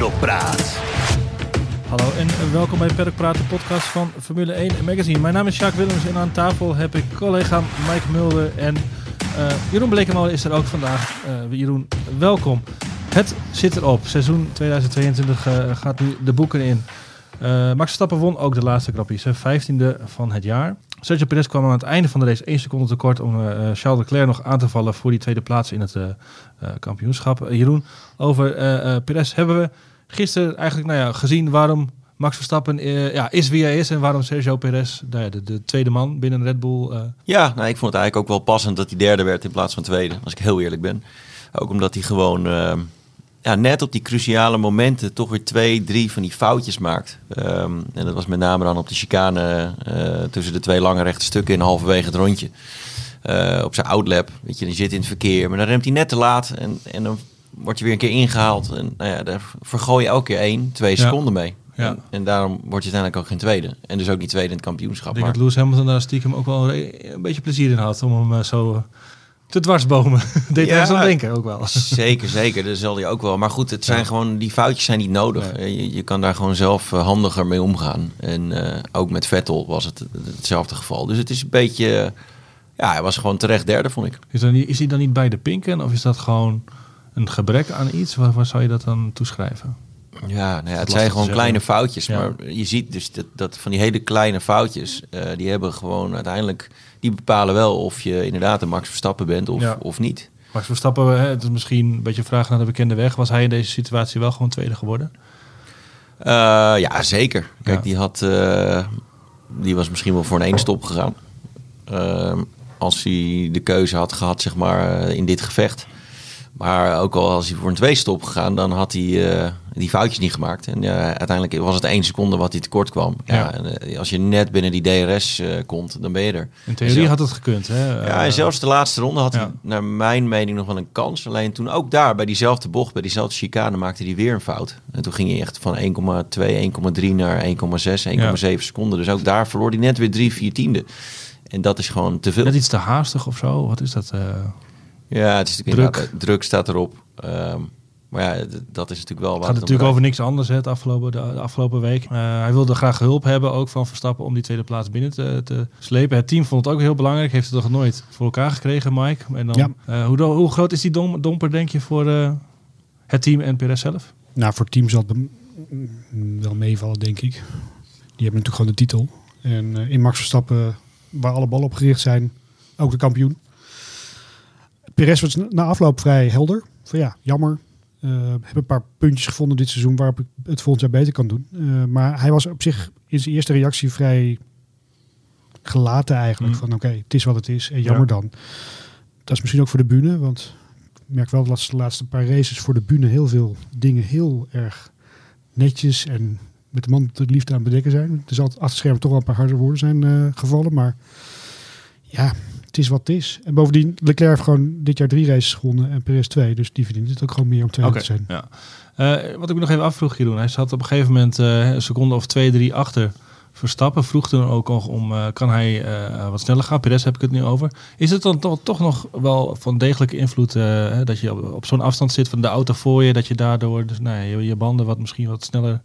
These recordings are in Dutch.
Peddelpraat. Hallo en welkom bij Paddock Praat, de podcast van Formule 1 Magazine. Mijn naam is Jacques Willems en aan tafel heb ik collega Mike Mulder en eh, Jeroen Blekemolen is er ook vandaag. Eh, Jeroen, welkom. Het zit erop. Seizoen 2022 eh, gaat nu de boeken in. Max Verstappen won ook de laatste Grand Prix, zijn vijftiende van het jaar. Sergio Perez kwam aan het einde van de race één seconde tekort om Charles Leclerc nog aan te vallen voor die tweede plaats in het kampioenschap. Jeroen, over Perez hebben we gisteren eigenlijk nou ja, gezien waarom Max Verstappen eh, ja, is wie hij is en waarom Sergio Perez nou ja, de, de tweede man binnen Red Bull. eh, Ja, nou, ik vond het eigenlijk ook wel passend dat hij derde werd in plaats van tweede, als ik heel eerlijk ben. Ook omdat hij gewoon eh, ja, net op die cruciale momenten toch weer twee, drie van die foutjes maakt. Ehm, en dat was met name dan op de chicane eh, tussen de twee lange rechte stukken in halverwege het rondje. Op zijn outlap, weet je, die zit in het verkeer, maar dan remt hij net te laat en, en dan word je weer een keer ingehaald. En nou ja, daar vergooi je elke keer één, twee Ja. seconden mee. Ja. En, en daarom word je uiteindelijk ook geen tweede. En dus ook niet tweede in het kampioenschap. ik denk Maar... dat Lewis Hamilton daar stiekem ook wel een, een beetje plezier in had om hem eh, zo eh, te dwarsbomen. Deed Ja. zo denken ook wel. Zeker, zeker. Dat zal hij ook wel. Maar goed, het zijn gewoon, die foutjes zijn niet nodig. Nee. Je, je kan daar gewoon zelf eh, handiger mee omgaan. En eh, ook met Vettel was het hetzelfde geval. Dus het is een beetje... eh, ja, hij was gewoon terecht derde, vond ik. Is, dan is hij dan niet bij de pinken of is dat gewoon een gebrek aan iets? Waar, waar zou je dat dan toeschrijven? Ja, nou ja, het zijn gewoon kleine foutjes. Ja. Maar je ziet dus dat, dat van die hele kleine foutjes... eh, die hebben gewoon uiteindelijk... Die bepalen wel of je inderdaad een Max Verstappen bent of, Ja. of niet. Max Verstappen, hè, het is misschien een beetje een vraag naar de bekende weg. Was hij in deze situatie wel gewoon tweede geworden? Eh, ja, zeker. Kijk, die had, eh, die was misschien wel voor een één stop gegaan. Ehm, als hij de keuze had gehad, zeg maar, in dit gevecht. Maar ook al als hij voor een twee stop gegaan, dan had hij eh, die foutjes niet gemaakt. En ja, uiteindelijk was het één seconde wat hij tekort kwam. Ja. Ja. en, eh, als je net binnen die DRS eh, komt, dan ben je er. In theorie zelf- had het gekund. Hè? ja, en Eh, zelfs de laatste ronde had hij, ja. naar mijn mening, nog wel een kans. Alleen toen ook daar, bij diezelfde bocht, bij diezelfde chicane, maakte hij weer een fout. En toen ging hij echt van 1,2, 1,3 naar 1,6, 1,7 seconden. Dus ook daar verloor hij net weer 3, 4 tiende. En dat is gewoon te veel. Net iets te haastig of zo? Wat is dat? Ja, het is natuurlijk Druk. druk staat erop. Ehm, maar ja, dat is natuurlijk wel Het wat gaat natuurlijk over niks anders hè, het afgelopen, de, de afgelopen week. Eh, hij wilde graag hulp hebben, ook van Verstappen, om die tweede plaats binnen te, te slepen. Het team vond het ook heel belangrijk. Heeft het toch nooit voor elkaar gekregen, Mike? En dan, Ja. eh, hoe, hoe groot is die dom, domper, denk je, voor eh, het team en Perez zelf? Nou, voor het team zal het wel meevallen, denk ik. Die hebben natuurlijk gewoon de titel. En eh, in Max Verstappen, waar alle ballen op gericht zijn, ook de kampioen. Perez was na afloop vrij helder. Van ja, jammer. Eh heb een paar puntjes gevonden dit seizoen waarop ik het volgend jaar beter kan doen. Eh, maar hij was op zich in zijn eerste reactie vrij gelaten eigenlijk. Mm. Van oké, het is wat het is en jammer Ja. dan. Dat is misschien ook voor de bühne, want ik merk wel dat de laatste paar races voor de bühne heel veel dingen heel erg netjes en met de man de liefde aan het bedekken zijn. Er zal achter het scherm toch wel een paar harde woorden zijn eh, gevallen, maar ja, het is wat het is. En bovendien, Leclerc heeft gewoon dit jaar drie races gewonnen en Perez twee, dus die verdient het ook gewoon meer om tweede Oké, te zijn. ja. Eh, wat ik me nog even afvroeg, Jeroen. Hij zat op een gegeven moment eh, een seconde of twee, drie achter Verstappen. Vroeg toen ook nog om, eh, kan hij wat sneller gaan? Perez heb ik het nu over. Is het dan toch, toch nog wel van degelijke invloed dat je op, op zo'n afstand zit van de auto voor je, dat je daardoor dus, nou, je banden wat misschien wat sneller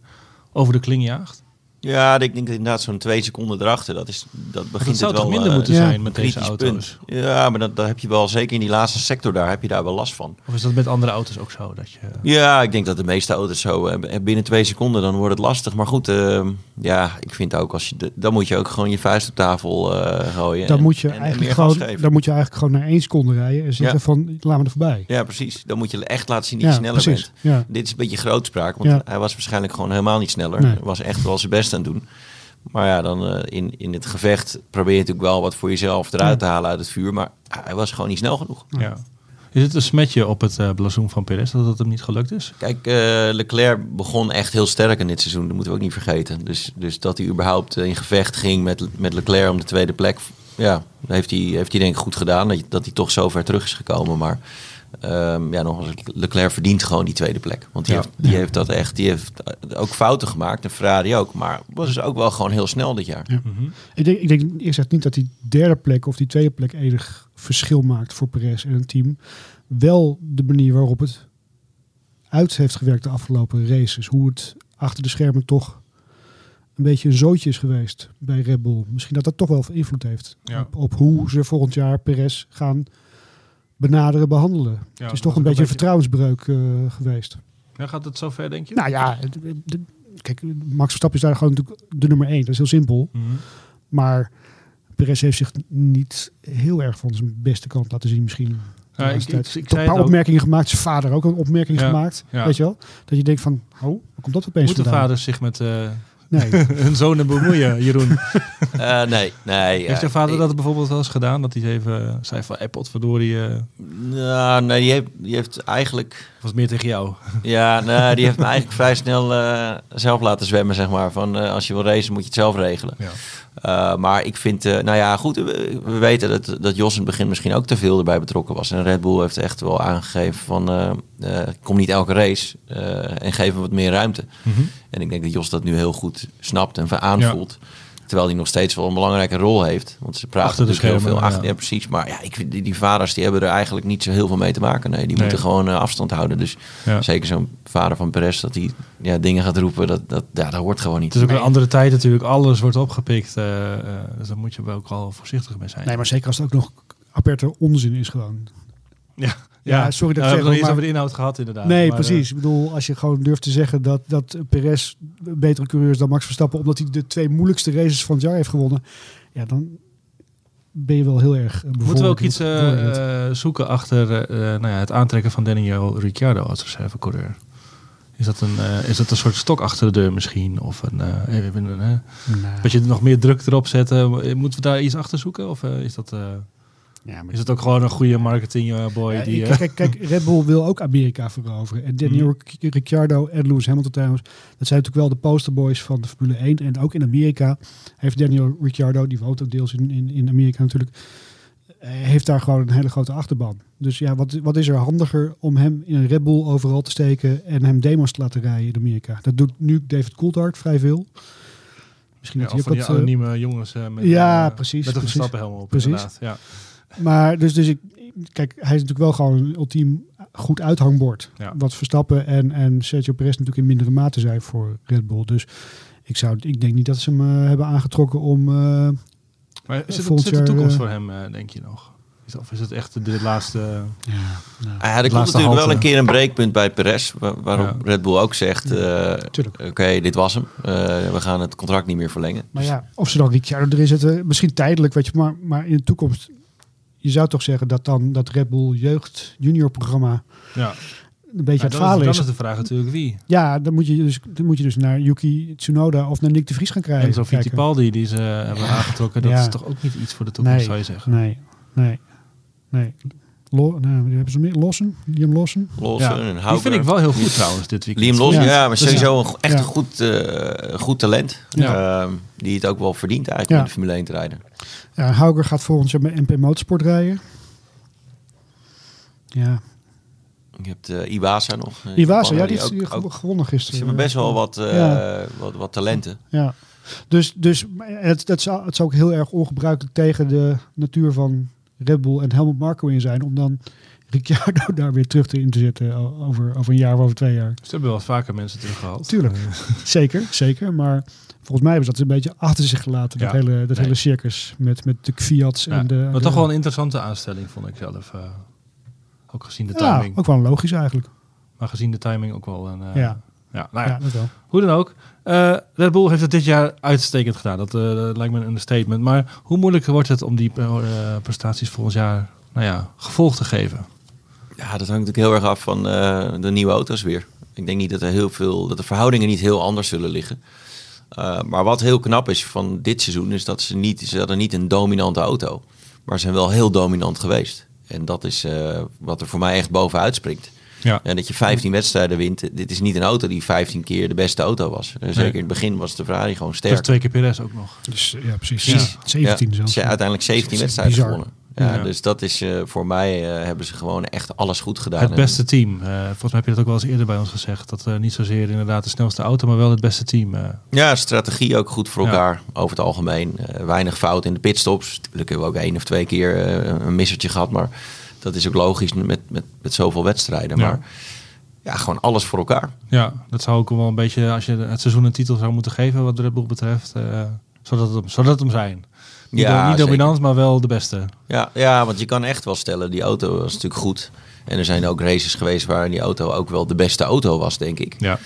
over de kling jaagt? Ja, ik denk dat inderdaad zo'n twee seconden erachter, dat, is, dat begint Dat zou het wel... toch minder eh, moeten ja, zijn met deze auto's? punt. Ja, maar dat, dat heb je wel, zeker in die laatste sector daar, heb je daar wel last van. Of is dat met andere auto's ook zo? Dat je, Ja, ik denk dat de meeste auto's zo eh, binnen twee seconden, dan wordt het lastig. Maar goed, eh, ja, ik vind ook, als je dan moet je ook gewoon je vuist op tafel eh, gooien. Dan en- moet, je en- en eigenlijk gewoon, dan moet je eigenlijk gewoon naar één seconde rijden en zeggen Ja. van laat me er voorbij. Ja, precies. Dan moet je echt laten zien dat je Ja, sneller precies. bent. Ja. Dit is een beetje grootspraak, want Ja. hij was waarschijnlijk gewoon helemaal niet sneller. Nee. Was echt wel zijn best aan doen. Maar ja, dan eh, in, in het gevecht probeer je natuurlijk wel wat voor jezelf eruit te halen uit het vuur. Maar hij was gewoon niet snel genoeg. ja. Is het een smetje op het eh blazoen van Perez dat het hem niet gelukt is? Kijk, eh, Leclerc begon echt heel sterk in dit seizoen. Dat moeten we ook niet vergeten. Dus, dus dat hij überhaupt in gevecht ging met, met Leclerc om de tweede plek. Ja, heeft hij, heeft hij denk ik goed gedaan. Dat, dat hij toch zo ver terug is gekomen. Maar ehm, ja, nog Leclerc verdient gewoon die tweede plek. Want die, Ja. heeft, die heeft dat echt. Die heeft ook fouten gemaakt. En Ferrari ook. Maar was dus ook wel gewoon heel snel dit jaar. Ja. Ik denk, ik denk eerlijk gezegd niet dat die derde plek of die tweede plek enig verschil maakt voor Perez en het team. Wel de manier waarop het uit heeft gewerkt de afgelopen races. Hoe het achter de schermen toch een beetje een zootje is geweest bij Red Bull. Misschien dat dat toch wel invloed heeft Ja. op, op hoe ze volgend jaar Perez gaan benaderen, behandelen. Ja, het is toch een beetje een vertrouwensbreuk eh, geweest. Ja, gaat het zover, denk je? Nou ja, de- kijk, Max Verstappen is daar gewoon natuurlijk de nummer één. Dat is heel simpel. Mhm. Maar Perez heeft zich niet heel erg van zijn beste kant laten zien misschien. de Ja, ik- ik- ik een paar ook. opmerkingen gemaakt. Zijn vader ook een opmerking Ja, gemaakt. Weet je wel? Dat je denkt van, oh, waar komt dat opeens Moeten vandaan? vaders zich met eh, Nee. hun zonen bemoeien, Jeroen? Eh, nee, nee. Heeft ja, jouw vader dat bijvoorbeeld wel eens gedaan? Dat hij even eh, zei van, hey, potverdorie, eh Nou, nee, die heeft, die heeft eigenlijk... was meer tegen jou. Ja, nee, die heeft me eigenlijk vrij snel eh, zelf laten zwemmen, zeg maar. Van eh, als je wil racen, moet je het zelf regelen. Ja. Eh, maar ik vind, eh, nou ja, goed, we, we weten dat, dat Jos in het begin misschien ook te veel erbij betrokken was. En Red Bull heeft echt wel aangegeven van, eh, eh, kom niet elke race eh, en geef hem wat meer ruimte. En ik denk dat Jos dat nu heel goed snapt en aanvoelt. Terwijl hij nog steeds wel een belangrijke rol heeft. Want ze praten Achter de natuurlijk heel veel achter. ja. Ja, precies. Maar ja, ik vind die, die vaders die hebben er eigenlijk niet zo heel veel mee te maken. Nee, die Nee. moeten gewoon eh, afstand houden. Dus Ja. zeker zo'n vader van Perez, dat hij ja, dingen gaat roepen, dat, dat, ja, dat hoort gewoon niet. Het is ook een andere tijd natuurlijk. Alles wordt opgepikt. eh, eh, dus daar moet je wel ook al voorzichtig mee zijn. nee, maar zeker als het ook nog aperte onzin is gewoon. ja. Ja, sorry dat ik we zeg, hebben nog niet eens maar- over de inhoud gehad inderdaad. nee, Maar, eh, precies. Ik bedoel, als je gewoon durft te zeggen dat, dat Perez een betere coureur is dan Max Verstappen, omdat hij de twee moeilijkste races van het jaar heeft gewonnen, ja, dan ben je wel heel erg uh, Moeten we ook iets eh, eh, zoeken achter eh, eh, nou ja, het aantrekken van Daniel Ricciardo als reservecoureur? Is dat, een, eh, is dat een soort stok achter de deur misschien? Of een, eh, even een, eh, dat je nog meer druk erop zetten? Moeten we daar iets achter zoeken? Of eh, is, dat, eh, ja, maar is het ook gewoon een goede marketingboy? Ja, die, kijk, eh, kijk, kijk, Red Bull wil ook Amerika veroveren. En Daniel Ric- Ricciardo en Lewis Hamilton trouwens, dat zijn natuurlijk wel de posterboys van de Formule 1. En ook in Amerika heeft Daniel Ricciardo, die woont ook deels in, in, in Amerika natuurlijk, eh, heeft daar gewoon een hele grote achterban. Dus ja, wat, wat is er handiger om hem in een Red Bull overal te steken en hem demos te laten rijden in Amerika? Dat doet nu David Coulthard vrij veel. Misschien ja, dat hij ook die wat... eh, anonieme jongens eh, met, Ja, eh, precies, met een precies. Op. Precies. Inderdaad. Ja. Maar dus, dus ik, kijk, hij is natuurlijk wel gewoon een ultiem goed uithangbord. Ja. Wat Verstappen en, en Sergio Perez natuurlijk in mindere mate zijn voor Red Bull. Dus ik, zou, ik denk niet dat ze hem eh, hebben aangetrokken om... eh, Maar is het, de toekomst eh, voor hem, eh, denk je nog? Is, of is het echt de, de laatste... ja, nou, Ah ja, er komt laatste natuurlijk wel een keer een breekpunt bij Perez, wa- waarop Ja. Red Bull ook zegt, eh, oké, dit was hem. Eh, we gaan het contract niet meer verlengen. maar ja, of ze dan Ricciardo erin zetten, misschien tijdelijk, weet je, maar, maar in de toekomst... Je zou toch zeggen dat dan dat Red Bull jeugd junior programma Ja. een beetje aan het falen is, dan is de vraag natuurlijk wie. Ja, dan moet, je dus, dan moet je dus naar Yuki Tsunoda of naar Nick de Vries gaan krijgen. En zo. Fittipaldi die ze hebben aangetrokken, dat is toch ook niet iets voor de toekomst, zou je zeggen. Nee, nee, nee. Lo, nou, die hebben ze meer? Lossen? Liam Lossen? Lawson en die vind ik wel heel goed trouwens dit weekend. Liam Lawson, Ja, ja, maar dus sowieso een, echt ja. een goed, eh, goed talent. Ja. Ehm, die het ook wel verdient eigenlijk Ja. om in de Formule 1 te rijden. Ja, Hauger gaat volgend jaar met MP Motorsport rijden. Ja, Je hebt eh Iwasa nog. eh, Iwasa, ja, die heeft ook, ge- ook, gewonnen Ze gisteren. hebben best wel wat, eh, Ja. wat, wat talenten. Ja, dus, dus het, het, zou, het zou ook heel erg ongebruikelijk tegen de natuur van Red Bull en Helmut Marko in zijn om dan Ricciardo daar weer terug te in te zetten over, over een jaar of over twee jaar. Ze hebben wel vaker mensen teruggehaald. Tuurlijk. Zeker, zeker. Maar volgens mij hebben ze dat een beetje achter zich gelaten. Dat, Ja. hele, dat Nee. hele circus met, met de Fiat's Ja, en de... maar toch wel een interessante aanstelling vond ik zelf. eh, ook gezien de Ja, timing. ook wel logisch eigenlijk. Maar gezien de timing ook wel een... eh, Ja. Ja, nou ja, Ja, dat wel. Hoe dan ook. eh Red Bull heeft het dit jaar uitstekend gedaan. Dat, eh, dat lijkt me een understatement. Maar hoe moeilijk wordt het om die eh, prestaties volgend jaar nou ja, gevolg te geven? Ja, dat hangt natuurlijk heel erg af van eh, de nieuwe auto's weer. Ik denk niet dat er heel veel, dat de verhoudingen niet heel anders zullen liggen. Uh, maar wat heel knap is van dit seizoen, is dat ze niet, ze hadden niet een dominante auto. Maar ze zijn wel heel dominant geweest. En dat is uh, wat er voor mij echt bovenuit springt. Ja. En dat je 15 wedstrijden wint. Dit is niet een auto die 15 keer de beste auto was. Zeker nee. in het begin was de Ferrari gewoon sterk. Is twee keer Perez ook nog. Dus, ja, precies. precies. Ja, 17 ja, zelfs. Ze uiteindelijk 17 wedstrijden bizar. gewonnen. Ja, Ja. Dus dat is uh, voor mij uh, hebben ze gewoon echt alles goed gedaan. Het beste team. Uh, volgens mij heb je dat ook wel eens eerder bij ons gezegd. Dat uh, niet zozeer inderdaad de snelste auto, maar wel het beste team. uh. Ja, strategie ook goed voor elkaar ja. over het algemeen. Uh, weinig fout in de pitstops. Natuurlijk hebben we ook één of twee keer uh, een missertje gehad, maar dat is ook logisch met, met, met zoveel wedstrijden. Ja. Maar ja, gewoon alles voor elkaar. Ja, dat zou ook wel een beetje, als je het seizoen een titel zou moeten geven wat de Red Bull betreft, eh, zodat, het, hem- zodat het hem zijn. Niet, Ja, do- niet dominant, maar wel de beste. Ja, ja, want je kan echt wel stellen, die auto was natuurlijk goed. En er zijn ook races geweest waar die auto ook wel de beste auto was, denk ik. Ja.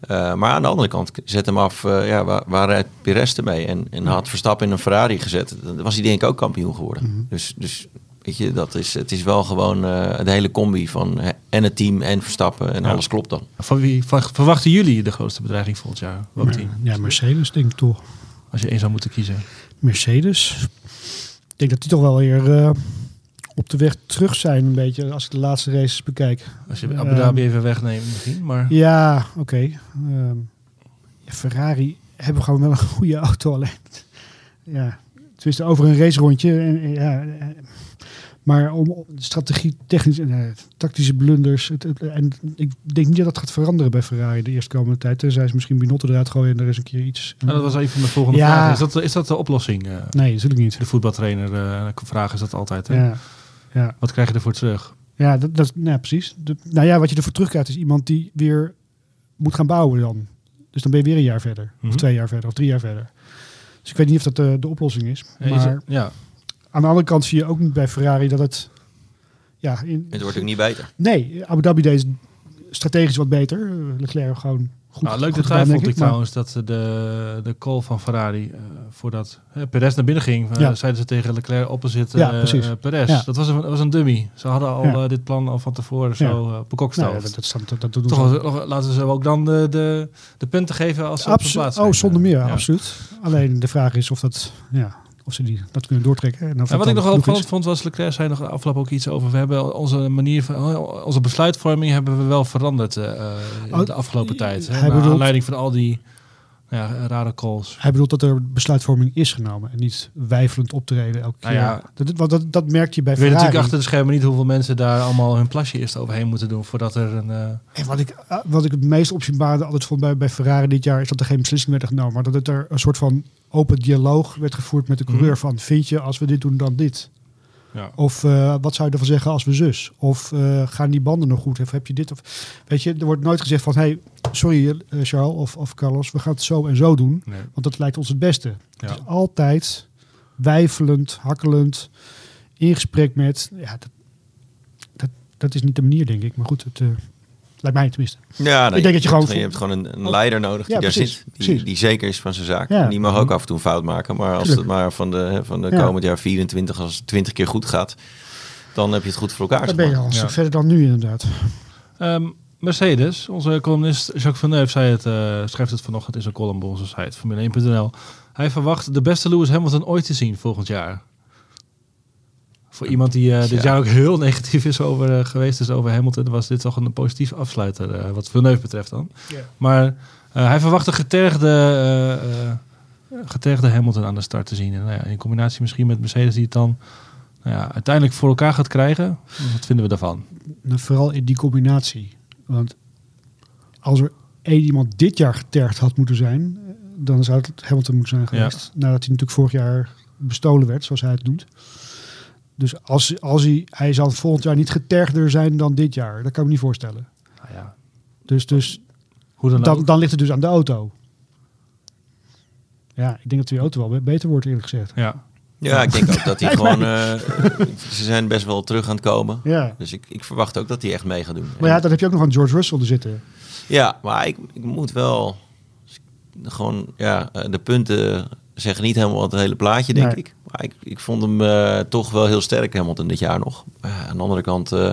Eh, maar aan de andere kant, zet hem af, eh, ja, waar, waar rijdt Perez ermee? En, en had Verstappen in een Ferrari gezet, dan was hij denk ik ook kampioen geworden. Dus, dus weet je, dat is, het is wel gewoon eh, de hele combi van hè, en het team en Verstappen en Ja. alles klopt dan. Van wie ver- verwachten jullie de grootste bedreiging volgend jaar? Welk team? Ja, Mercedes denk ik toch. Als je één zou moeten kiezen. Mercedes. Ik denk dat die toch wel weer eh, op de weg terug zijn een beetje als ik de laatste races bekijk. Als je Ehm, Abu Dhabi even wegneemt misschien. Maar Ja, oké. Ehm, ja, Ferrari hebben gewoon wel een goede auto alleen. Ja, tenminste over een racerondje. En, en, ja, eh, maar om strategie, technisch en eh, tactische blunders. Het, het- en ik denk niet dat dat gaat veranderen bij Ferrari de eerstkomende tijd. Tenzij ze misschien Binotto eruit gooien en er is een keer iets. Nou, dat was een van de volgende Ja. vragen. Is dat, is dat de oplossing? eh? Nee, natuurlijk niet. de voetbaltrainer eh vragen is dat altijd. Hè? Ja, ja. Wat krijg je ervoor terug? Ja, dat, dat, ja precies. De- nou ja, wat je ervoor terugkrijgt is iemand die weer moet gaan bouwen dan. Dus dan ben je weer een jaar verder. Mhm. Of twee jaar verder. Of drie jaar verder. Dus ik weet niet of dat de, de oplossing is. Is Maar het- ja. Aan de andere kant zie je ook niet bij Ferrari dat het... Ja, in, Het wordt ook niet beter. nee, Abu Dhabi deed strategisch wat beter. Leclerc gewoon goed nou, leuk goed detail gedaan, vond ik trouwens dat de, de call van Ferrari, eh, voordat eh, Perez naar binnen ging, eh, Ja. zeiden ze tegen Leclerc opposite Ja, eh, precies. Perez. Ja. Dat was een, dat was een dummy. Ze hadden al Ja. dit plan al van tevoren Ja. zo uh, bekokstoofd. Nou, ja, dat, dat, dat, dat doen Toch ze. laten ze ook dan de, de, de punten geven als ze op plaats oh, zonder meer, Ja. absoluut. Alleen de vraag is of, dat, ja, of ze die, dat kunnen doortrekken. En wat ik dan nog wel genoeg is. opvallend vond was Leclerc zei nog afgelopen ook iets over. We hebben onze manier van onze besluitvorming hebben we wel veranderd eh, eh, in Oh, de afgelopen tijd. Hè, hij naar bedoelt- aanleiding van al die ja, rare calls. Hij bedoelt dat er besluitvorming is genomen en niet wijfelend optreden elke keer. Nou ja. dat, want dat, dat merk je bij Ik weet Ferrari. natuurlijk achter de schermen niet hoeveel mensen daar allemaal hun plasje eerst overheen moeten doen voordat er een. eh, En wat ik, ah, wat ik het meest opzienbarende altijd vond bij, bij Ferrari dit jaar... is dat er geen beslissing werd genomen. Maar dat het er een soort van open dialoog werd gevoerd met de coureur. Mhm. Van, vind je als we dit doen dan dit? Ja. Of eh, wat zou je ervan zeggen als we zus? Of eh, gaan die banden nog goed? Of heb je dit? Of, weet je, er wordt nooit gezegd van... hey, sorry eh, Charles of, of Carlos, we gaan het zo en zo doen. Nee. Want dat lijkt ons het beste. Ja. Dus altijd wijfelend, hakkelend, in gesprek met... Ja, dat, dat, dat is niet de manier, denk ik. Maar goed, het lijkt mij tenminste. Ja, nee, Ik denk dat je gewoon hebt, je hebt gewoon een, een leider nodig die Ja, daar precies, zit. Die, precies. die zeker is van zijn zaak. Ja. Die mag ook af en toe een fout maken. Maar als Tuurlijk. het maar van de, van de Ja. komend jaar 24, als het 20 keer goed gaat, dan heb je het goed voor elkaar. Dan ben je al verder dan nu inderdaad. Ehm, Mercedes, onze columnist Jacques Villeneuve zei het, eh, schrijft het vanochtend in zijn column op onze site, Formule1.nl. Hij verwacht de beste Lewis Hamilton ooit te zien volgend jaar. Voor iemand die eh, dit Ja. jaar ook heel negatief is over eh, geweest is over Hamilton, was dit toch een positief afsluiter, eh, wat Villeneuve betreft dan. Maar hij verwacht een getergde, getergde Hamilton aan de start te zien. En, nou ja, in combinatie misschien met Mercedes die het dan nou ja, uiteindelijk voor elkaar gaat krijgen. Wat vinden we daarvan? Nou, vooral in die combinatie. Want als er één iemand dit jaar getergd had moeten zijn, dan zou het Hamilton moeten zijn geweest. Nadat hij natuurlijk vorig jaar bestolen werd, zoals hij het noemt. Dus als, als hij, hij zal volgend jaar niet getergder zijn dan dit jaar. Dat kan ik me niet voorstellen. Nou ja, Dus, dus hoe dan, dan, ligt het dus aan de auto. Ja, ik denk dat die auto wel be- beter wordt eerlijk gezegd. Ja. Ja, ik denk ook dat hij gewoon... eh, ze zijn best wel terug aan het komen. Ja. Dus ik, ik verwacht ook dat hij echt mee gaat doen. Maar ja, dan heb je ook nog aan George Russell te zitten. Ja, maar ik, ik moet wel gewoon, ja, eh, de punten zeggen niet helemaal het hele plaatje, denk Nee. ik. Maar ik, ik vond hem eh, toch wel heel sterk, Hamilton, dit jaar nog. Ja, aan de andere kant, eh,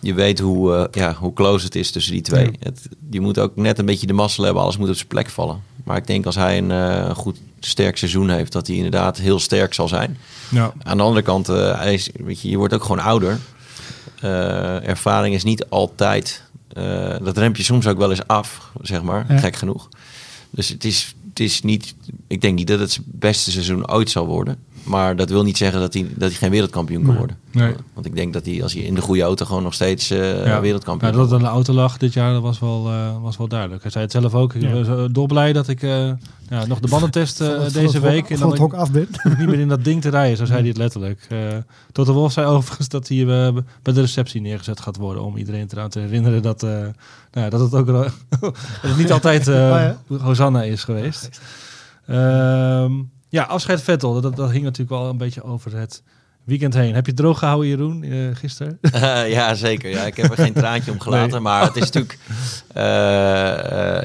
je weet hoe, eh, ja, hoe close het is tussen die twee. Ja. Het, je moet ook net een beetje de mazzel hebben, alles moet op zijn plek vallen. Maar ik denk als hij een eh, goed, sterk seizoen heeft, dat hij inderdaad heel sterk zal zijn. Ja. Aan de andere kant, eh, hij is, weet je, je wordt ook gewoon ouder. Eh, ervaring is niet altijd. eh, dat remp je soms ook wel eens af, zeg maar. Ja. Gek genoeg. Dus het is, is niet. Ik denk niet dat het zijn beste seizoen ooit zal worden. Maar dat wil niet zeggen dat hij, dat hij geen wereldkampioen kan Nee. worden. Nee. Want ik denk dat hij, als hij in de goede auto gewoon nog steeds eh, Ja. wereldkampioen Ja, dat het aan de auto lag dit jaar, dat was wel, eh, was wel duidelijk. Hij zei het zelf ook. Ik Ja. was eh, dolblij dat ik eh, ja, nog de bandentest eh, Van het- van deze hok- week... en Van dan het ik hok af bent. niet meer in dat ding te rijden, zo zei hij het letterlijk. Eh Toto Wolf zei overigens dat hij bij de receptie neergezet gaat worden... om iedereen eraan te herinneren dat, eh, nou ja, dat het ook dat het niet altijd eh Oh Hosanna is geweest. Ehm, ja, afscheid Vettel, dat, dat hing natuurlijk wel een beetje over het weekend heen. Heb je het droog gehouden, Jeroen, eh, gisteren? Eh, ja, zeker. Ja, ik heb er geen traantje om gelaten. Nee. Maar het is natuurlijk eh,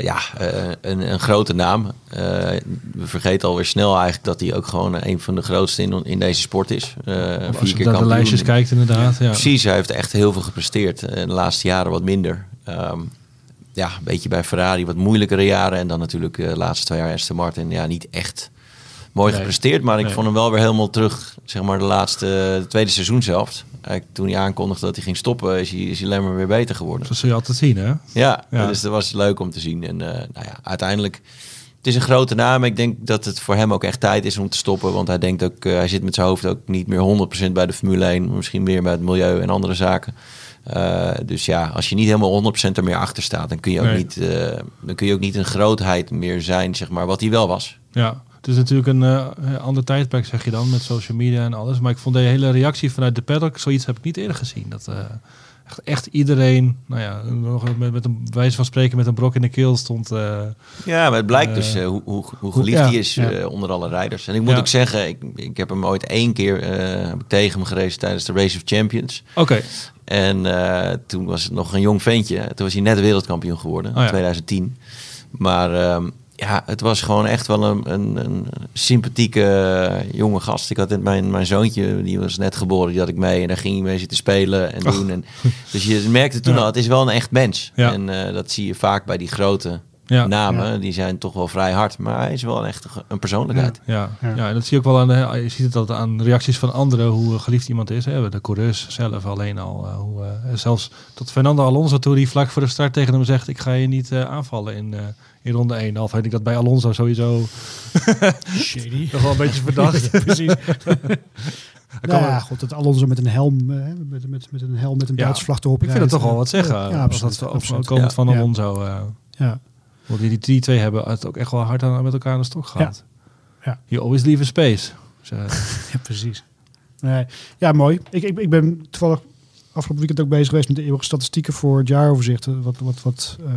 ja, een, een grote naam. We vergeten alweer snel eigenlijk dat hij ook gewoon een van de grootste in, in deze sport is. Als je naar de lijstjes kijkt, inderdaad. Ja. Precies, hij heeft echt heel veel gepresteerd. De laatste jaren wat minder. Ehm, ja, een beetje bij Ferrari wat moeilijkere jaren. En dan natuurlijk de laatste twee jaar Aston Martin. Ja, niet echt mooi Nee. gepresteerd. Maar ik Nee. vond hem wel weer helemaal terug. Zeg maar de laatste, de tweede seizoen zelf. Eigenlijk toen hij aankondigde dat hij ging stoppen, is hij, is hij alleen maar weer beter geworden. Dat zul je altijd zien, hè? Ja, Ja. dus dat was leuk om te zien. En eh, nou ja, uiteindelijk, het is een grote naam. Ik denk dat het voor hem ook echt tijd is om te stoppen. Want hij denkt ook, eh, hij zit met zijn hoofd ook niet meer 100% bij de Formule 1. maar Misschien meer bij het milieu en andere zaken. Eh, dus ja, als je niet helemaal 100% er meer achter staat, dan kun je ook, Nee. niet, eh, dan kun je ook niet een grootheid meer zijn, zeg maar, wat hij wel was. Ja, het is natuurlijk een eh, ander tijdperk, zeg je dan, met social media en alles. Maar ik vond de hele reactie vanuit de paddock, zoiets heb ik niet eerder gezien. Dat eh, echt, echt iedereen, nou ja, nog met, met een wijze van spreken met een brok in de keel stond. eh, Ja, maar het blijkt dus hoe, hoe, hoe geliefd ja, hij is ja. onder alle rijders. En ik moet Ja. ook zeggen, ik, ik heb hem ooit één keer heb ik tegen hem gereden tijdens de Race of Champions. Oké, En toen was het nog een jong ventje. Toen was hij net wereldkampioen geworden, Oh in 2010. Maar ehm, ja, het was gewoon echt wel een, een, een sympathieke eh, jonge gast. Ik had net mijn, mijn zoontje, die was net geboren, die had ik mee. En daar ging hij mee zitten spelen en Och. doen. En, dus je merkte toen Ja. al, het is wel een echt mens. Ja. En eh, dat zie je vaak bij die grote ja. namen. Ja. Die zijn toch wel vrij hard. Maar hij is wel echt een- een persoonlijkheid. Ja, ja. Ja. en dat zie je ook wel aan de, je ziet het altijd aan reacties van anderen hoe geliefd iemand is. Hè. De coureurs zelf alleen al. eh, hoe, eh, zelfs tot Fernando Alonso toen hij vlak voor de start tegen hem zegt: ik ga je niet eh, aanvallen in, eh, in ronde 1. Al vind ik dat bij Alonso sowieso Shady. nog wel een beetje verdacht. Precies. kan Nou ja, goed, dat Alonso met een helm, eh, met, met, met een helm met een Ja, Duitse vlag erop Ik vind dat toch wel wat zeggen. Ja, als absoluut. dat absoluut. komend Ja. van Ja. Alonso. eh Ja. want die, die twee hebben het ook echt wel hard aan, met elkaar aan de stok gehad. Ja. You always leave a space. Eh, ja, precies. Nee. Ja, mooi. Ik, ik, ik ben toevallig afgelopen weekend ook bezig geweest met de eeuwige statistieken voor het jaaroverzicht. eh, Wat, wat, wat eh,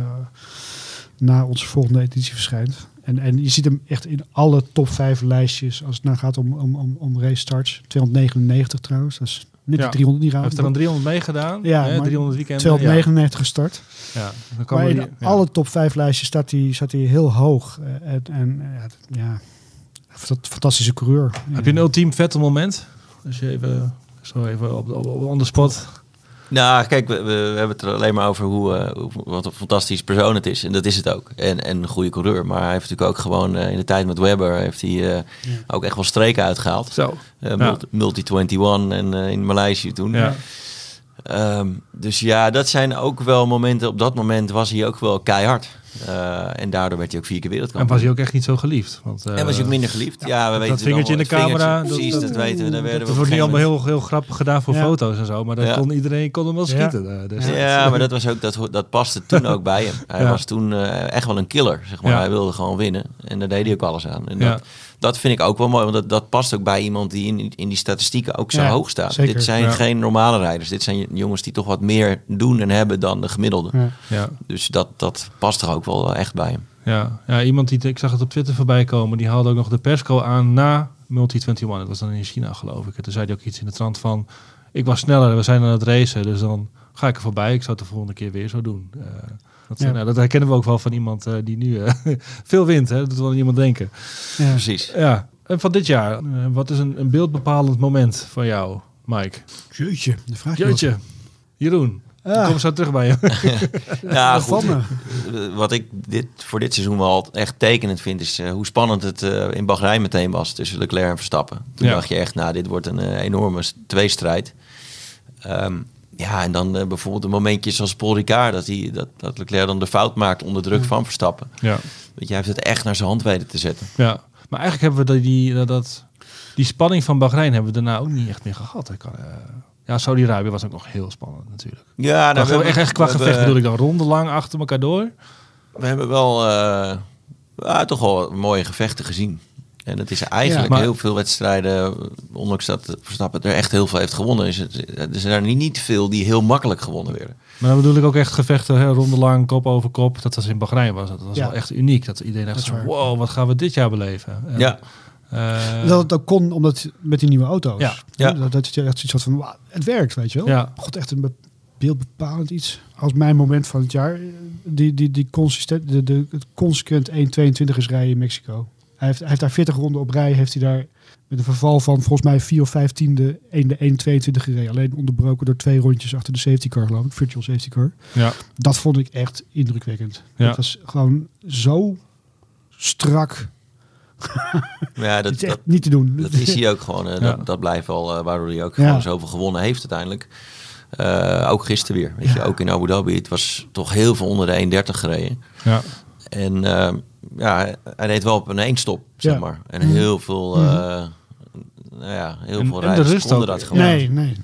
na onze volgende editie verschijnt. En, en je ziet hem echt in alle top 5 lijstjes als het nou gaat om, om, om, om race starts. 299 trouwens. Dat is net Ja. die 300 niet raar. heeft er dan 300 meegedaan. Ja, hè, maar 300 weekenden. 299 gestart. Ja, ja. Dan kan Maar we in die- ja. alle top 5 lijstjes staat hij, staat hij heel hoog. Eh, En, en eh, ja, ja, fantastische coureur. Heb je een ultiem vette moment? Als je even, zo even op, op, op on the spot. Nou, kijk, we, hebben het er alleen maar over hoe, eh, hoe- wat een fantastisch persoon het is. En dat is het ook. En, en een goede coureur. Maar hij heeft natuurlijk ook gewoon eh, in de tijd met Webber... heeft hij eh, ook echt wel streken uitgehaald. Zo. Ja. multi, Multi 21 en in Maleisië toen. Ja. Ehm, dus ja, dat zijn ook wel momenten. Op dat moment was hij ook wel keihard. Eh, en daardoor werd hij ook vier keer En wereldkampioen. was hij ook echt niet zo geliefd. Want, eh, En was hij ook minder geliefd. Ja, we weten dat vingertje in de camera. precies, dat, weten we. Daar werden Dat we wordt niet allemaal heel, heel grappig gedaan voor Ja. foto's en zo. Maar Ja. kon, iedereen kon hem wel schieten. eh, Dus Ja, maar dat, was ook, dat, dat paste toen ook bij hem. Hij Ja. was toen eh, echt wel een killer. Zeg maar. Ja. Hij wilde gewoon winnen. En daar deed hij ook alles aan. En Ja. dat, dat vind ik ook wel mooi. Want dat, dat past ook bij iemand die in, in die statistieken ook zo Ja, hoog staat. zeker. Dit zijn Ja. geen normale rijders. Dit zijn jongens die toch wat meer doen en hebben dan de gemiddelde. Ja. ja. Dus dat, dat past er ook wel echt bij hem. Ja. ja, iemand die, ik zag het op Twitter voorbij komen, die haalde ook nog de persco aan na Multi-21. Dat was dan in China, geloof ik. En toen zei hij ook iets in de trant van, ik was sneller, we zijn aan het racen, dus dan ga ik er voorbij. Ik zou het de volgende keer weer zo doen. Eh, dat, Ja. nou, dat herkennen we ook wel van iemand eh, die nu eh, veel wint. Hè? Dat doet wel aan iemand denken. Ja. Precies. Ja, en van dit jaar, eh, wat is een, een beeldbepalend moment voor jou, Mike? Jeetje, de vraag je Jeetje, Jeroen, Ja. kom zo terug bij je. Ja, wat. goed. Van Eh, Wat ik dit, voor dit seizoen wel echt tekenend vind, is eh, hoe spannend het eh, in Bahrein meteen was tussen Leclerc en Verstappen. Toen Ja. dacht je echt, nou, dit wordt een eh, enorme tweestrijd. Ehm, ja, en dan eh, bijvoorbeeld een momentje zoals Paul Ricard, dat, hij, dat, dat Leclerc dan de fout maakt onder druk van Verstappen. ja. Want jij heeft het echt naar zijn hand weten te zetten. ja, maar eigenlijk hebben we die, die- dat, dat die spanning van Bahrein hebben we daarna ook niet echt meer gehad. Ik kan, eh, ja, Saudi-Arabië was ook nog heel spannend natuurlijk. Ja, Nou, nou, echt, echt qua we gevecht hebben- bedoel ik dan ronde lang achter elkaar door. We hebben wel eh, ja, toch wel mooie gevechten gezien. En het is eigenlijk Ja, maar- heel veel wedstrijden, ondanks dat Verstappen er echt heel veel heeft gewonnen, is het, er zijn er niet veel die heel makkelijk gewonnen werden. Maar dan bedoel ik ook echt gevechten, hè, ronde lang, kop over kop. Dat was in Bahrein was. Dat was Ja. wel echt uniek. Dat iedereen Dat echt zo, wow, wat gaan we dit jaar beleven? En, Ja, eh, dat het ook kon omdat met die nieuwe auto's. Ja. Ja. Dat, dat je echt zoiets had van, het werkt, weet je wel. Ja. God, echt een be- beeldbepalend iets. Als mijn moment van het jaar, eh, die, die, die consistent, de, de, het consequent 1.22 is rijden in Mexico. Hij heeft, hij heeft daar 40 ronden op rij, heeft hij daar met een verval van volgens mij 4 of 5 tiende 1 de 1.22 gereden. Alleen onderbroken door twee rondjes achter de safety car, geloof ik, virtual safety car. ja. Dat vond ik echt indrukwekkend. Ja. Dat was gewoon zo strak. ja Dat dat, is echt dat, niet te doen. dat is hij ook gewoon. Ja. dat, dat blijft wel eh, waardoor hij ook Ja. gewoon zoveel gewonnen heeft uiteindelijk. Eh, ook gisteren weer. Weet je, Ja. ook in Abu Dhabi. Het was toch heel veel onder de 1.30 gereden. ja. En eh, ja, hij deed wel op een één-stop, zeg Ja. maar. En Mhm. heel veel, eh, nou ja, heel En- veel en de rijders rust konden ook. dat gewoon. Nee, nee.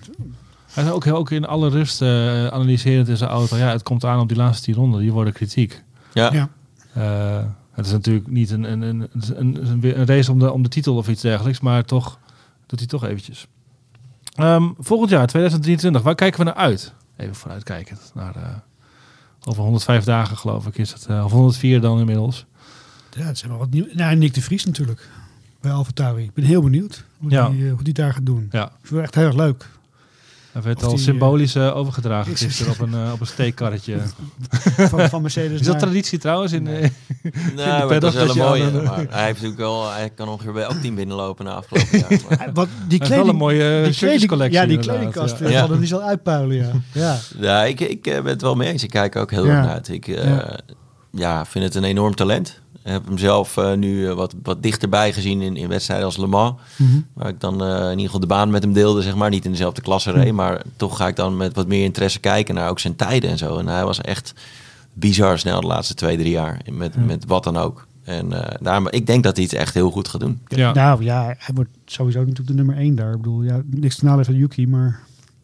Hij is ook, ook in alle rust eh, analyserend in zijn auto. Ja, het komt aan op die laatste tien ronden. Die worden kritiek. Ja. Ja. Eh, het is natuurlijk niet een, een, een, een, race om de, om de titel of iets dergelijks. Maar toch doet hij toch eventjes. Ehm, volgend jaar, 2023. Waar kijken we naar uit? Even vooruitkijkend. Naar, eh, over 105 dagen geloof ik is het. of 104 dan inmiddels. Ja, het zijn wel wat nieuw. Nou, Nick de Vries natuurlijk. Bij AlphaTauri. Ik ben heel benieuwd hoe, Ja. die, eh, hoe die daar gaat doen. Ja, Ik vind het echt heel erg leuk. hij werd Of al die, symbolisch eh, overgedragen is- gisteren op een, eh, op een steekkarretje. Van, van Mercedes Is dat naar- traditie trouwens? In, Nee. eh, Nee, maar dat is wel dat een mooie. aan Maar hij heeft natuurlijk wel, hij kan ongeveer bij elk team binnenlopen na afgelopen jaar. Maar, Eh, Wat, die wel een mooie eh, die kleding, shirtjescollectie. Ja, die kledingkast. ja. Ja. Hadden die zal uitpuilen, ja. ja. ja, ik, ik eh, ben het wel mee eens. Ik kijk ook heel Ja. erg naar uit. Ik eh, Ja. ja. vind het een enorm talent. Ik heb hem zelf eh, nu eh, wat, wat dichterbij gezien in, in wedstrijden als Le Mans. Mhm. Waar ik dan eh, in ieder geval de baan met hem deelde, zeg maar. Niet in dezelfde klasse reed, Hm. maar toch ga ik dan met wat meer interesse kijken naar ook zijn tijden en zo. En hij was echt bizar snel de laatste twee, drie jaar. Met, met wat dan ook. En eh, daarom, ik denk dat hij het echt heel goed gaat doen. ja. Nou ja, hij wordt sowieso natuurlijk de nummer 1 daar. Ik bedoel, ja, niks te nadelen van Yuki, maar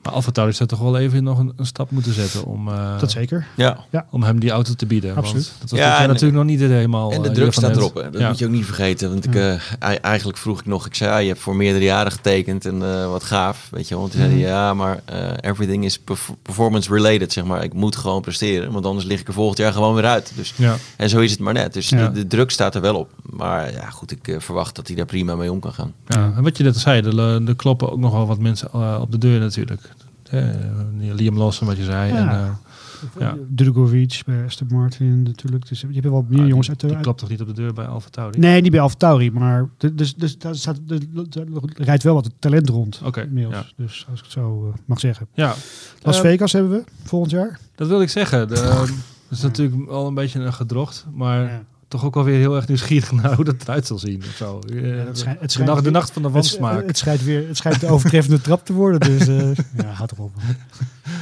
Maar AlphaTauri zou toch wel even nog een, een stap moeten zetten om, eh, dat zeker. Ja. om hem die auto te bieden. Absoluut. Want dat was Ja, en- natuurlijk nog niet helemaal. En de eh, druk staat erop, hè. dat Ja. moet je ook niet vergeten. Want ik, Ja. eh, ei- eigenlijk vroeg ik nog, ik zei, ja, je hebt voor meerdere jaren getekend en eh, wat gaaf, weet je wel. Want toen zei Mhm. ja, maar eh, everything is perf- performance related, zeg maar. Ik moet gewoon presteren, want anders lig ik er volgend jaar gewoon weer uit. Dus, Ja. en zo is het maar net. Dus Ja. de, de druk staat er wel op. Maar ja, goed, ik verwacht dat hij daar prima mee om kan gaan. Ja, en wat je net al zei, er, er kloppen ook nog wel wat mensen op de deur natuurlijk. Eh, Liam Lawson, wat je zei. Ja. En, eh, Ja. Drugovic bij Aston Martin natuurlijk. Dus je hebt wel meer ah, jongens die, uit de... die toch niet op de deur bij Alfa Tauri? Nee, niet bij AlphaTauri, maar de- dus, dus daar staat, er rijdt wel wat talent rond. Oké, inmiddels. ja. Dus als ik het zo eh, mag zeggen. Ja, Las Eh, Vegas hebben we volgend jaar. dat wil ik zeggen. De, dat is natuurlijk al een beetje een gedrocht, maar Ja. Toch ook alweer heel erg nieuwsgierig naar hoe dat eruit zal zien. Of zo. Eh, het schijnt- het de, nacht, de nacht van de Het, wansmaak. het schijnt weer het schijnt de overtreffende trap te worden. Dus eh, ja, houd erop.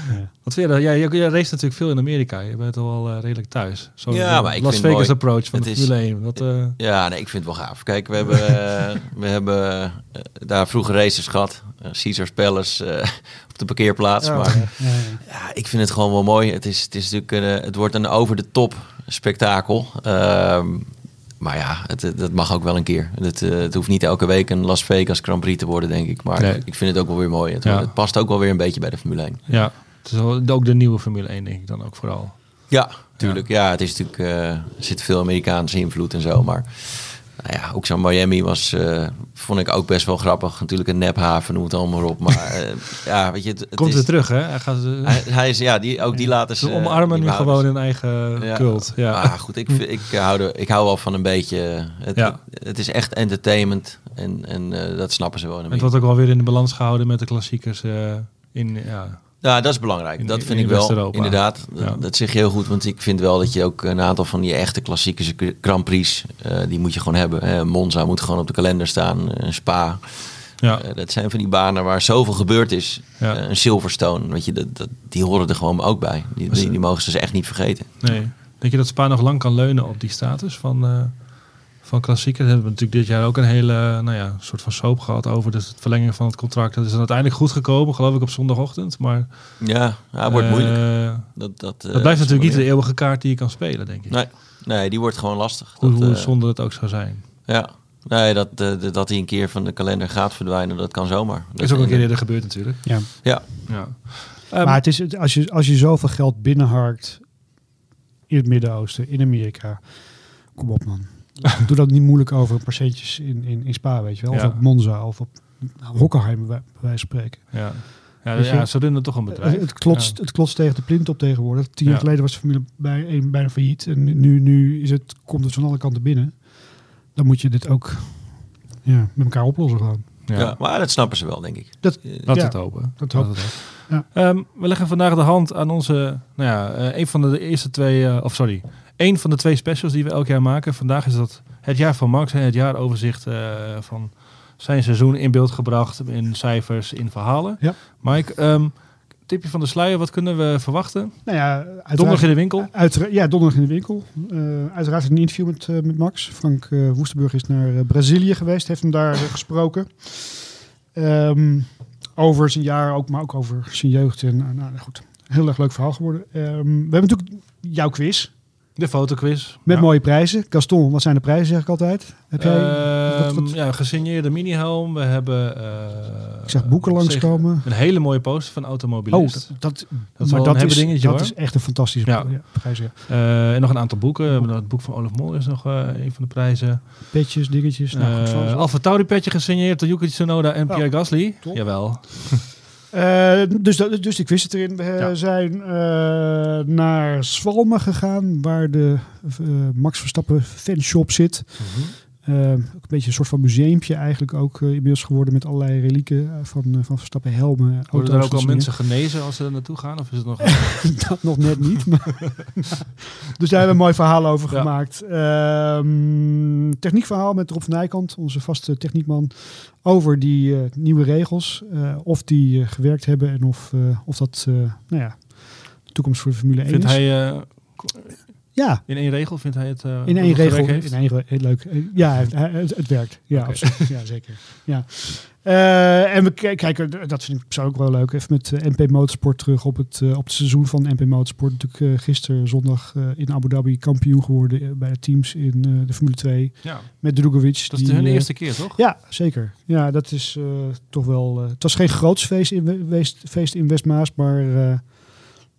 Ja. Wat vind je? Jij, jij, jij race natuurlijk veel in Amerika. Je bent al wel eh, redelijk thuis. Zo Ja, maar ik Las Vegas mooi- approach van het de is- Formule 1. Dat, eh, Ja, nee, ik vind het wel gaaf. Kijk, we hebben, we hebben daar vroeger races gehad. Eh, Caesars Palace eh, op de parkeerplaats. Ja. maar Ja, ik vind het gewoon wel mooi. Het, is, het, is natuurlijk een, eh, het wordt een over de top spektakel. Ehm, maar ja, het, dat mag ook wel een keer. Het, het hoeft niet elke week een Las Vegas Grand Prix te worden, denk ik. Maar Nee. ik vind het ook wel weer mooi. Het, Ja. het past ook wel weer een beetje bij de Formule 1. ja, het is ook de nieuwe Formule 1 denk ik dan ook vooral. Ja, tuurlijk. Ja, het is natuurlijk, er zit veel Amerikaanse invloed en zo. Maar nou ja, ook zo'n Miami was, eh, vond ik ook best wel grappig. Natuurlijk een nephaven, noem het allemaal op. Maar eh, ja, weet je, het, het Komt weer terug hè? Hij gaat eh, Hij, hij is, ja, die, ook die laten ze omarmen nu gewoon hun eigen Ja. cult. Ja. Goed, ik, ik, hou er, ik hou wel van een beetje... Het, Ja. het is echt entertainment. En, en dat snappen ze wel. het wordt ook wel weer in de balans gehouden met de klassiekers in, ja, Ja, dat is belangrijk. Dat in- vind in ik wel. Inderdaad, Ja. dat, zeg je heel goed. Want ik vind wel dat je ook een aantal van die echte klassieke Grand Prix... eh, die moet je gewoon hebben. Hè. Monza moet gewoon op de kalender staan. eh, Spa. ja. Eh, dat zijn van die banen waar zoveel gebeurd is. Ja. Een Silverstone, weet je, dat, dat, die horen er gewoon ook bij. Die, die, die mogen ze echt niet vergeten. Nee. Denk je dat Spa nog lang kan leunen op die status van, van klassieker. Hebben we natuurlijk dit jaar ook een hele nou ja, soort van soap gehad over dus het verlengen van het contract. Dat is dan uiteindelijk goed gekomen, geloof ik, op zondagochtend. Maar Ja, ja wordt eh, moeilijk. Dat, dat, Dat blijft natuurlijk niet de eeuwige kaart die je kan spelen, denk ik. Nee, nee, die wordt gewoon lastig. hoe Dat, hoe eh, zonde het ook zou zijn. Ja, nee, dat, eh, dat- dat hij een keer van de kalender gaat verdwijnen, dat kan zomaar. Dat is ook een keer eerder gebeurd natuurlijk. Ja. Ja, Ja. Ehm, maar het is, het- als, je, als je zoveel geld binnenharkt in het Midden-Oosten, in Amerika, kom op man. Doe dat niet moeilijk over centjes in, in, in Spa, weet je wel. Of Ja. op Monza of op Hockenheim, bij bij wijze van spreken. ja. Ja, ja, ze runnen toch een bedrijf. Het, het, klotst, het klotst tegen de plint op tegenwoordig. Tien Ja. jaar geleden was de Formule bij, een, bijna failliet. En nu, nu is het, komt het van alle kanten binnen. Dan moet je dit ook ja, met elkaar oplossen gewoon. Ja. ja. maar dat snappen ze wel, denk ik. Dat, Eh, Laat Ja, het hopen. dat het Ja. hopen. Ehm, we leggen vandaag de hand aan onze, nou ja, eh, een van de eerste twee, eh, of sorry, één van de twee specials die we elk jaar maken. Vandaag is dat het jaar van Max en het jaaroverzicht eh, van zijn seizoen in beeld gebracht, in cijfers, in verhalen. Ja. Mike, ehm, tipje van de sluier, wat kunnen we verwachten? nou ja, Donderdag in de winkel. uitera- ja, donderdag in de winkel. Eh, uiteraard een interview met, eh, met Max. Frank Woestenburg is naar Brazilië geweest. Heeft hem daar gesproken. Ehm, over zijn jaar, ook, maar ook over zijn jeugd. En, nou, nou, goed, heel erg leuk verhaal geworden. Ehm, we hebben natuurlijk jouw quiz. De fotoquiz. Met Ja. mooie prijzen. Gaston, wat zijn de prijzen, zeg ik altijd. Heb jij, Ehm, wat- wat- Ja, gesigneerde minihelm. We hebben... eh, ik zag boeken langskomen. Een hele mooie poster van Oh, Automobilist. dat, dat, een dat, hebben is, dingetje, dat hoor. is echt een fantastische Ja. prijs. Ja. Eh, en nog een aantal boeken. Het boek van Olaf Mol is nog eh, een van de prijzen. Petjes, dingetjes. Nou, goed, zo. Alfa Tauri petje gesigneerd door Yuki Tsunoda en Pierre Gasly. top. Jawel. Eh, dus, dat, dus ik wist het erin. We eh, Ja. zijn eh, naar Zwalmen gegaan, waar de Max Verstappen fanshop zit. Eh, ook een beetje een soort van museumpje eigenlijk ook eh, inmiddels geworden met allerlei relieken eh, van, eh, van Verstappen helmen, auto's. Worden er ook al mensen genezen als ze er naartoe gaan? Of is het nog... dat nog net niet. maar- dus daar hebben we een mooi verhaal over Ja. gemaakt. Ehm, techniekverhaal met Rob van Nijkant, onze vaste techniekman, over die nieuwe regels. of die gewerkt hebben en of, of dat nou ja, de toekomst voor de Formule 1 vindt is. hij ja, in één regel? Vindt hij het eh, in één het regel. In één, regel, heel leuk. Eh, Ja, het, het werkt. Ja, absoluut. Ja, zeker. Ja. Eh, en we kijken, dat vind ik persoonlijk wel leuk, even met MP Motorsport terug op het, op het seizoen van MP Motorsport. Natuurlijk eh, gisteren zondag in Abu Dhabi kampioen geworden bij de teams in de Formule 2 Ja, met Drugovic. dat is die, hun eerste keer, toch? Ja, zeker. Ja, dat is toch wel... het was geen groots feest in, feest in Westmaas, maar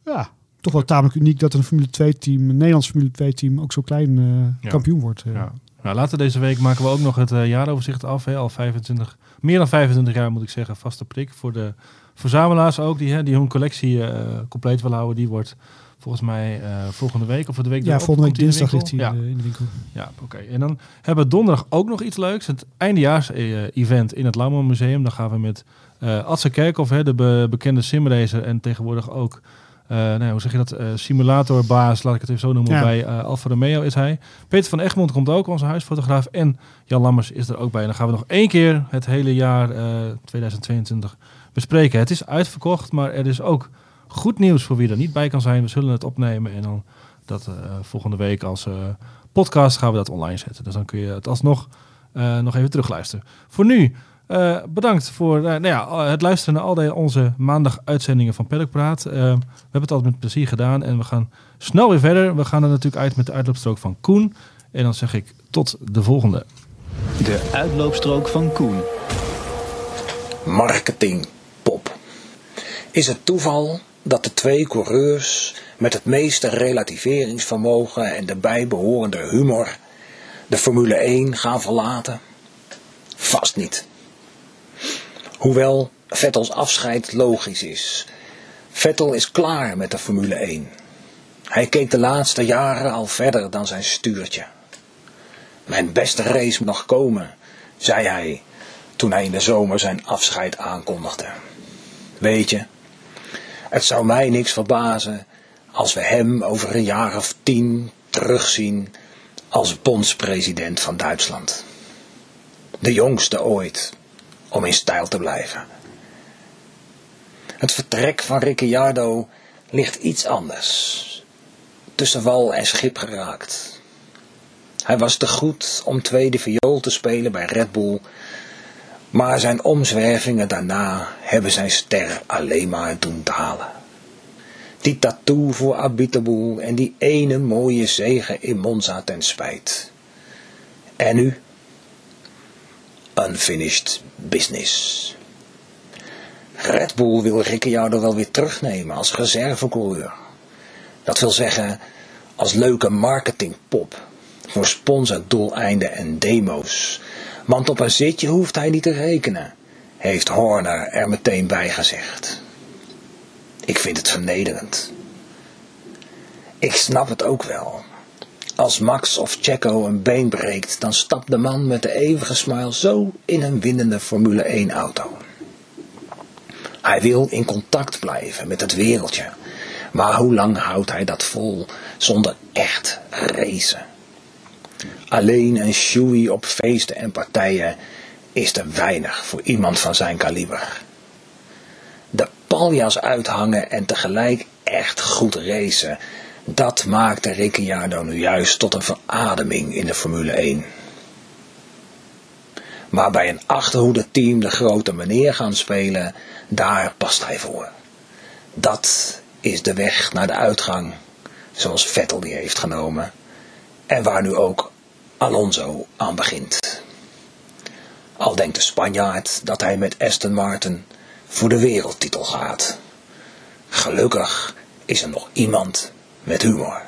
ja, toch wel tamelijk uniek dat een Formule 2-team, een Nederlands Formule 2-team, ook zo klein eh, Ja. kampioen wordt. eh. Ja. Nou, later deze week maken we ook nog het eh, jaaroverzicht af. Hè. Al 25, meer dan 25 jaar moet ik zeggen, vaste prik. Voor de verzamelaars ook, die, hè, die hun collectie compleet willen houden. Die wordt volgens mij volgende week of de week Ja, volgende week dinsdag ligt hij in, Ja, de- in de winkel. ja oké. En dan hebben we donderdag ook nog iets leuks. Het eindejaars-event in het Lauwman Museum. Dan gaan we met eh Adse Kerkhoff, hè, de be- bekende simracer en tegenwoordig ook... eh, nou, hoe zeg je dat? eh, simulatorbaas, laat ik het even zo noemen. Ja. Bij eh, Alfa Romeo is hij. Peter van Egmond komt ook, onze huisfotograaf. En Jan Lammers is er ook bij. En dan gaan we nog één keer het hele jaar eh, 2022 bespreken. Het is uitverkocht, maar er is ook goed nieuws voor wie er niet bij kan zijn. We zullen het opnemen en dan dat volgende week als podcast gaan we dat online zetten. Dus dan kun je het alsnog nog even terugluisteren. Voor nu, eh, bedankt voor eh, nou ja, het luisteren naar al die, onze maandag uitzendingen van Paddock Praat. Eh, we hebben het altijd met plezier gedaan en we gaan snel weer verder. We gaan er natuurlijk uit met de uitloopstrook van Koen. En dan zeg ik tot de volgende. De uitloopstrook van Koen. marketingpop. Is het toeval dat de twee coureurs met het meeste relativeringsvermogen en de bijbehorende humor de Formule 1 gaan verlaten? Vast niet. Hoewel Vettels afscheid logisch is. Vettel is klaar met de Formule 1. Hij keek de laatste jaren al verder dan zijn stuurtje. Mijn beste race nog komen, zei hij toen hij in de zomer zijn afscheid aankondigde. Weet je, het zou mij niks verbazen als we hem over een jaar of tien terugzien als bondspresident van Duitsland. De jongste ooit, om in stijl te blijven. Het vertrek van Ricciardo ligt iets anders. Tussen wal en schip geraakt. Hij was te goed om tweede viool te spelen bij Red Bull, maar zijn omzwervingen daarna hebben zijn ster alleen maar doen dalen. Die tattoo voor Abitaboel en die ene mooie zegen in Monza ten spijt. En nu? Unfinished business. Red Bull wil Ricciardo wel weer terugnemen als reservecoureur. Dat wil zeggen, als leuke marketingpop voor sponsordoeleinden en demo's. Want op een zitje hoeft hij niet te rekenen, heeft Horner er meteen bij gezegd. Ik vind het vernederend. Ik snap het ook wel. Als Max of Checo een been breekt, dan stapt de man met de eeuwige smile zo in een winnende Formule 1 auto. Hij wil in contact blijven met het wereldje. Maar hoe lang houdt hij dat vol zonder echt racen? Alleen een shoei op feesten en partijen is te weinig voor iemand van zijn kaliber. De paljas uithangen en tegelijk echt goed racen, dat maakte Ricciardo nu juist tot een verademing in de Formule 1. Maar bij een achterhoede team de grote meneer gaan spelen, daar past hij voor. Dat is de weg naar de uitgang, zoals Vettel die heeft genomen. En waar nu ook Alonso aan begint. Al denkt de Spanjaard dat hij met Aston Martin voor de wereldtitel gaat. Gelukkig is er nog iemand met humor.